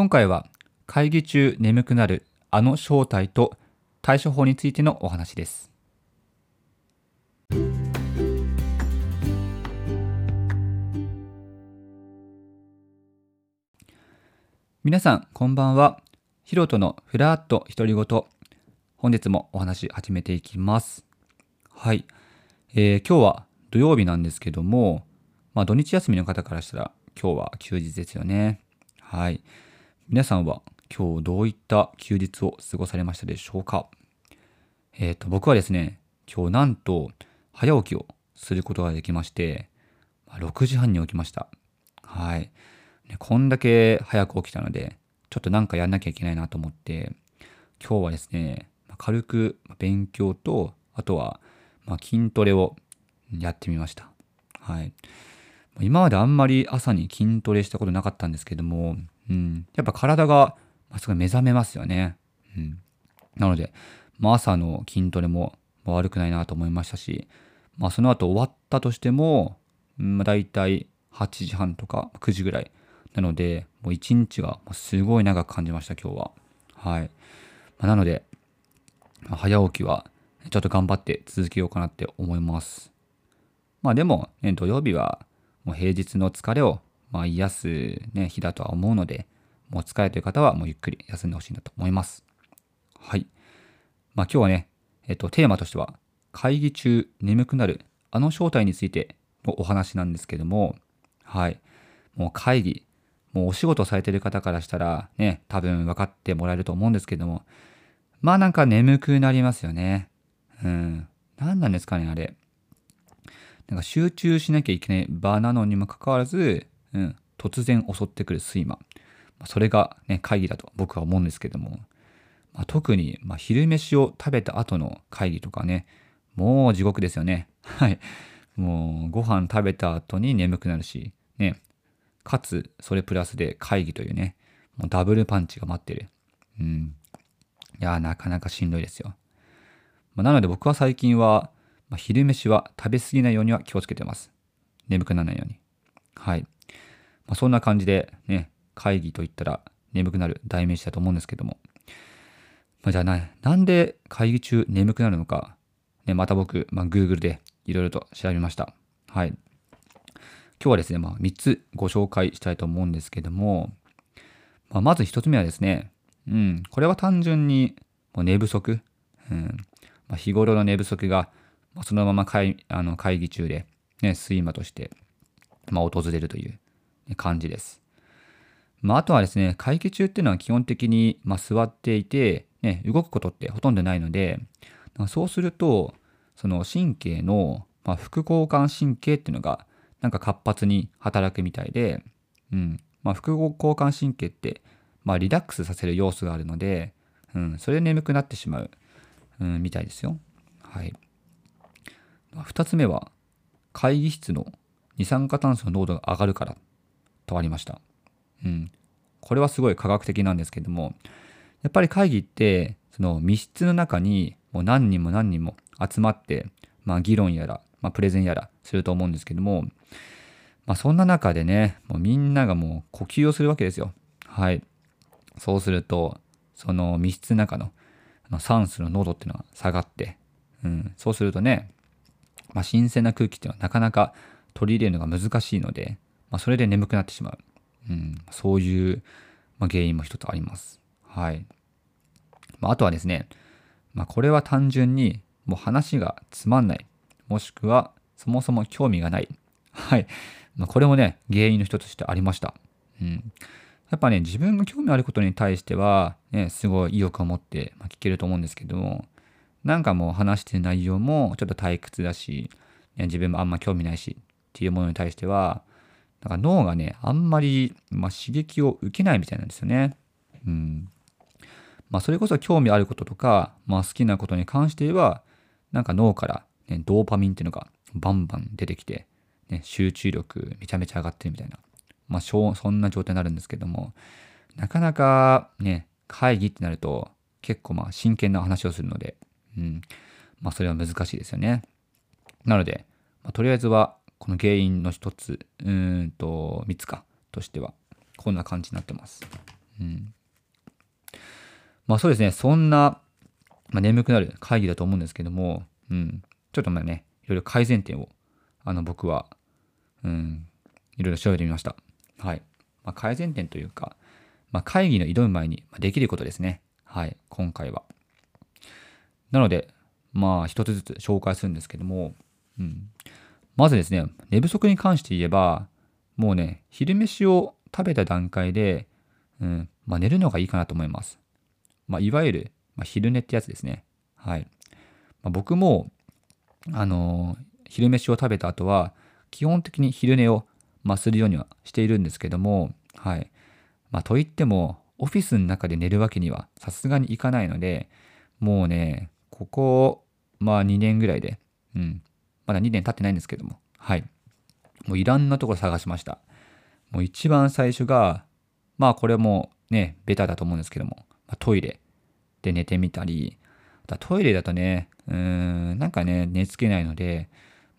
今回は会議中眠くなるあの正体と対処法についてのお話です。皆さん、こんばんは。ヒロトのふらっと独り言。本日もお話始めていきます。はい。えー今日は土曜日なんですけども、まあ土日休みの方からしたら今日は休日ですよね。はい。皆さんは今日どういった休日を過ごされましたでしょうか？えっ、と、僕はですね、今日なんと早起きをすることができまして、6時半に起きました。はい。こんだけ早く起きたので、ちょっとなんかやんなきゃいけないなと思って、今日はですね、軽く勉強と、あとは筋トレをやってみました。はい。今まであんまり朝に筋トレしたことなかったんですけども、うん、やっぱ体がすごい目覚めますよね。うん、なので、まあ、朝の筋トレも悪くないなと思いましたし、まあ、その後終わったとしても、うんまあ、大体8時半とか9時ぐらいなので、もう一日がすごい長く感じました、今日は。はい。まあ、なので、早起きはちょっと頑張って続けようかなって思います。まあでも、ね、土曜日はもう平日の疲れをまあ癒す、ね、日だとは思うので、もう疲れている方はもうゆっくり休んでほしいなと思います。はい。まあ今日はね、えっと、テーマとしては、会議中眠くなるあの正体についてのお話なんですけども、はい。もう会議、もうお仕事されてる方からしたらね、多分分かってもらえると思うんですけども、まあなんか眠くなりますよね。うん。何なんですかね、あれ。なんか集中しなきゃいけない場なのにもかかわらず、うん、突然襲ってくる睡魔。まあそれがね、会議だと僕は思うんですけども、まあ、特に、まあ、昼飯を食べた後の会議とかね、もう地獄ですよね。はい。もうご飯食べた後に眠くなるし、ね、かつそれプラスで会議というね、もうダブルパンチが待ってる。うん。いや、なかなかしんどいですよ。まあ、なので僕は最近は、まあ、昼飯は食べ過ぎないようには気をつけてます。眠くならないように。はい。まあ、そんな感じでね、会議といったら眠くなる代名詞だと思うんですけども。まあ、じゃあな、なんで会議中眠くなるのか、ね、また僕、まあ、Google でいろいろと調べました。はい。今日はですね、まあ、3つご紹介したいと思うんですけども、まあ、まず1つ目はですね、うん、これは単純にもう寝不足、うんまあ、日頃の寝不足が、ま、そのまま会あの会議中で、ね、睡魔として、まあ、訪れるという感じです。まあ、あとはですね、会議中っていうのは基本的に、まあ、座っていて、ね、動くことってほとんどないので、そうすると、その神経の、まあ、副交感神経っていうのが、なんか活発に働くみたいで、うん。まあ、副交感神経って、まあ、リラックスさせる要素があるので、うん、それで眠くなってしまう、うん、みたいですよ。はい。まあ二つ目は、会議室の二酸化炭素の濃度が上がるからとありました。うん。これはすごい科学的なんですけども、やっぱり会議って、その密室の中にもう何人も何人も集まって、まあ議論やら、まあプレゼンやらすると思うんですけども、まあそんな中でね、もうみんながもう呼吸をするわけですよ。はい。そうすると、その密室の中のの酸素の濃度っていうのが下がって、うん、そうするとね、まあ、新鮮な空気っていうのはなかなか取り入れるのが難しいので、まあ、それで眠くなってしまう。うん、そういう、まあ、原因も一つあります。はい。まあ、あとはですね、まあ、これは単純にもう話がつまんない。もしくはそもそも興味がない。はい。まあ、これもね、原因の一つとしてありました。うん。やっぱね、自分が興味あることに対しては、ね、すごい意欲を持って聞けると思うんですけども、なんかもう話してる内容もちょっと退屈だし、ね、自分もあんま興味ないしっていうものに対しては、なんか脳がね、あんまり、まあ、刺激を受けないみたいなんですよね。うん。まあ、それこそ興味あることとか、まあ、好きなことに関しては、なんか脳から、ね、ドーパミンっていうのがバンバン出てきて、ね、集中力めちゃめちゃ上がってるみたいな。まあ、そんな状態になるんですけども、なかなかね、会議ってなると結構まあ真剣な話をするので、うん。まあ、それは難しいですよね。なので、まあ、とりあえずは、この原因の一つ、うーんと、三つか、としては、こんな感じになってます。ううん。まあそうですね、そんな、まあ、眠くなる会議だと思うんですけども、うん、ちょっとまあね、いろいろ改善点を、あの僕は、うん、いろいろ調べてみました。はい。まあ、改善点というか、まあ、会議の挑む前にできることですね。はい、今回は。なので、まあ、一つずつ紹介するんですけども、うん。まずですね、寝不足に関して言えば、もうね、昼飯を食べた段階で、うん、まあ、寝るのがいいかなと思います。まあ、いわゆる、まあ、昼寝ってやつですね。はい。まあ、僕も、あのー、昼飯を食べた後は、基本的に昼寝を、まあ、するようにはしているんですけども、はい。まあ、といっても、オフィスの中で寝るわけにはさすがにいかないので、もうね、ここ、まあ2年ぐらいで、うん、まだ2年経ってないんですけども、はい。もういろんなところ探しました。もう一番最初が、まあこれもね、ベタだと思うんですけども、ま、トイレで寝てみたり、だトイレだとね、うーん、なんかね、寝つけないので、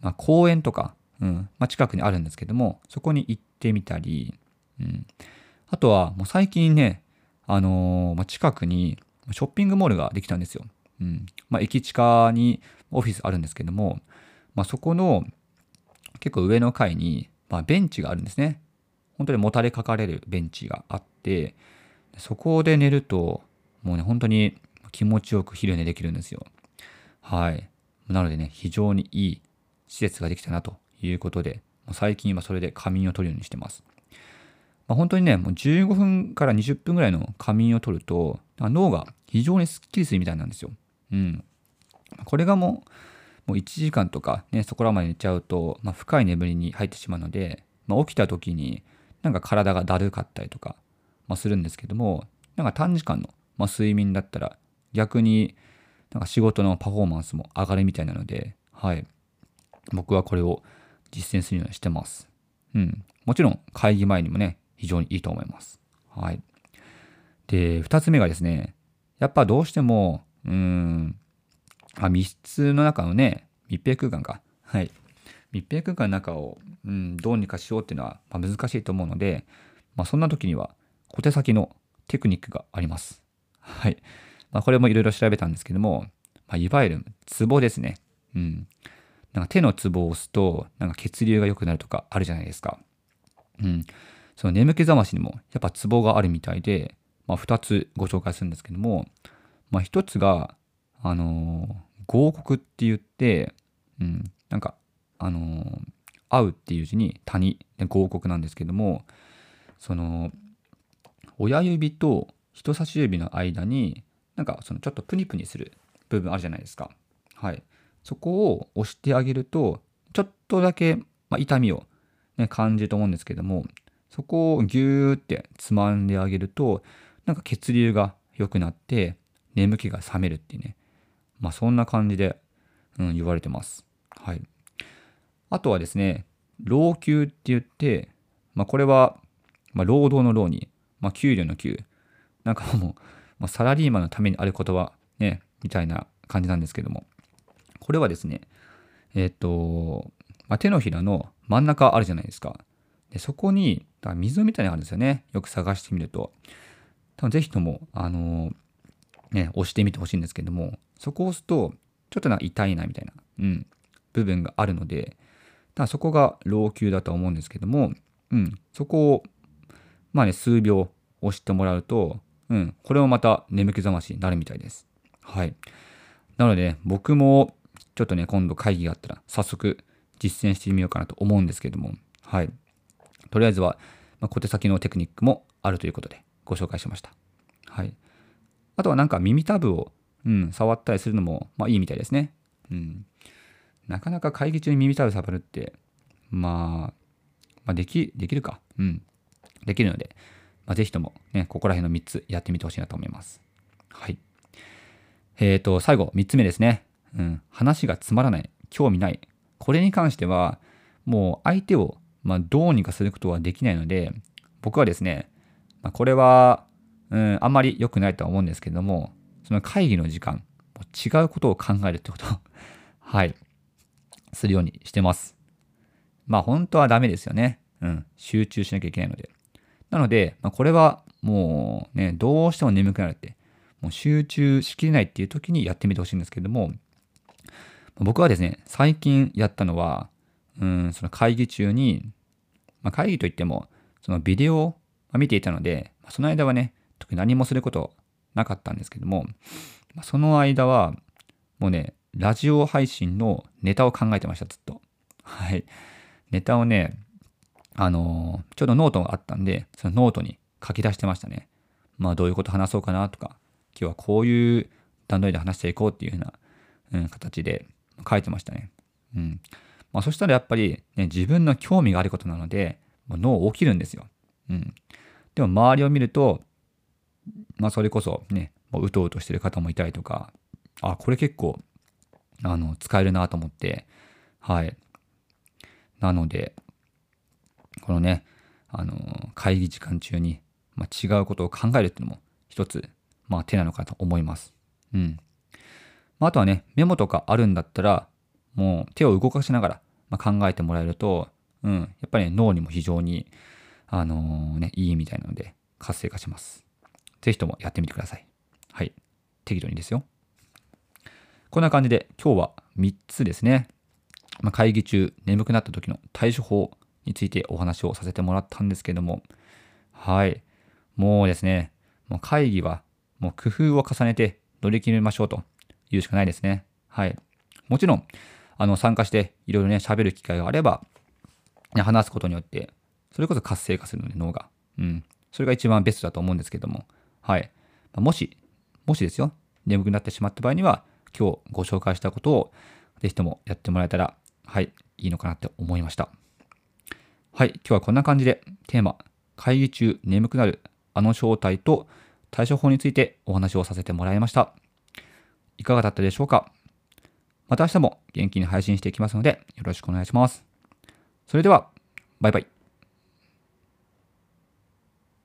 まあ公園とか、うん、まあ近くにあるんですけども、そこに行ってみたり、うん。あとは、もう最近ね、あのー、まあ、近くにショッピングモールができたんですよ。うん。まあ、駅地下にオフィスあるんですけども、まあ、そこの結構上の階に、まあ、ベンチがあるんですね。本当にもたれかかれるベンチがあって、そこで寝ると、もうね、本当に気持ちよく昼寝できるんですよ。はい。なのでね、非常にいい施設ができたなということで、最近はそれで仮眠を取るようにしてます。まあ、本当にね、もう15分から20分ぐらいの仮眠を取ると、脳が非常にスッキリするみたいなんですよ。うん。これがもう、もう1時間とかね、そこらまで寝ちゃうと、まあ、深い眠りに入ってしまうので、まあ、起きた時になんか体がだるかったりとか、まあ、するんですけども、なんか短時間の、ま、睡眠だったら逆になんか仕事のパフォーマンスも上がるみたいなので、はい。僕はこれを実践するようにしてます。うん。もちろん会議前にもね、非常にいいと思います。はい。で、2つ目がですね、やっぱどうしても、うーん、あ密室の中のね、密閉空間か。はい。密閉空間の中を、うん、どうにかしようっていうのは、まあ、難しいと思うので、まあ、そんな時には小手先のテクニックがあります。はい。まあ、これもいろいろ調べたんですけども、まあ、いわゆるツボですね。うん。なんか手のツボを押すと、なんか血流が良くなるとかあるじゃないですか。うん。その眠気覚ましにもやっぱツボがあるみたいで、まあ、2つご紹介するんですけども、まあ、1つが、あの、合谷って言って、うん、なんか、あのー、会うっていう字に谷で合谷なんですけども、その、親指と人差し指の間に、なんかそのちょっとプニプニする部分あるじゃないですか。はい。そこを押してあげると、ちょっとだけ、まあ、痛みを、ね、感じると思うんですけども、そこをギューってつまんであげると、なんか血流が良くなって、眠気が覚めるっていうね。まあそんな感じで、うん、言われてます。はい。あとはですね、老朽って言って、まあこれは、まあ労働の労に、まあ給料の給。なんかもう、まあ、サラリーマンのためにある言葉、ね、みたいな感じなんですけども。これはですね、えっ、と、まあ、手のひらの真ん中あるじゃないですか。でそこに、だ溝みたいなのがあるんですよね。よく探してみると。多分ぜひとも、あのー、ね、押してみてほしいんですけども、そこを押すと、ちょっとな痛いなみたいな、うん、部分があるので、だそこが老朽だと思うんですけども、うん、そこを、まあね、数秒押してもらうと、うん、これもまた眠気覚ましになるみたいです。はい。なので、ね、僕も、ちょっとね、今度会議があったら、早速実践してみようかなと思うんですけども、はい。とりあえずは、まあ、小手先のテクニックもあるということでご紹介しました。はい。あとはなんか耳たぶを、うん、触ったりするのも、まあいいみたいですね。うん。なかなか会議中に耳たぶ触るって、まあ、まあ、でき、できるか。うん。できるので、まあ、ぜひともね、ここら辺の3つやってみてほしいなと思います。はい。えっ、ー、と、最後、3つ目ですね。うん。話がつまらない、興味ない。これに関しては、もう相手をまあ、どうにかすることはできないので、僕はですね、まあ、これは、うん、あんまり良くないとは思うんですけども、その会議の時間、違うことを考えるってことを はい、するようにしてます。まあ、本当はダメですよね。うん、集中しなきゃいけないので。なので、まあ、これはもうね、どうしても眠くなるって、もう集中しきれないっていう時にやってみてほしいんですけども、僕はですね、最近やったのは、うん、その会議中に、まあ、会議といっても、そのビデオを見ていたので、その間はね、特に何もすることなかったんですけども、その間は、もうね、ラジオ配信のネタを考えてました、ずっと。はい。ネタをね、あのー、ちょうどノートがあったんで、そのノートに書き出してましたね。まあ、どういうこと話そうかなとか、今日はこういう段取りで話していこうっていうふうな、うん、形で書いてましたね。うん。まあ、そしたらやっぱり、ね、自分の興味があることなので、もう脳起きるんですよ。うん。でも周りを見ると、まあそれこそね、もううとうとしてる方もいたりとか、あ、これ結構、あの、使えるなと思って、はい。なので、このね、あの、会議時間中に、まあ、違うことを考えるっていうのも一つ、まあ手なのかと思います。うん。まあ、あとはね、メモとかあるんだったら、もう手を動かしながら、まあ、考えてもらえると、うん、やっぱり、ね、脳にも非常に、あのー、ね、いいみたいなので、活性化します。ぜひともやってみてください。はい。適度にですよ。こんな感じで、今日は3つですね。まあ、会議中、眠くなった時の対処法についてお話をさせてもらったんですけども、はい。もうですね、もう会議は、もう工夫を重ねて乗り切りましょうと言うしかないですね。はい。もちろん、あの、参加していろいろね、喋る機会があれば、ね、話すことによって、それこそ活性化するので、脳が。うん。それが一番ベストだと思うんですけども、はい。もし、もしですよ、眠くなってしまった場合には、今日ご紹介したことを、ぜひともやってもらえたら、はい、いいのかなって思いました。はい、今日はこんな感じで、テーマ、会議中眠くなるあの正体と対処法についてお話をさせてもらいました。いかがだったでしょうか？また明日も元気に配信していきますのでよろしくお願いします。それでは、バイバイ。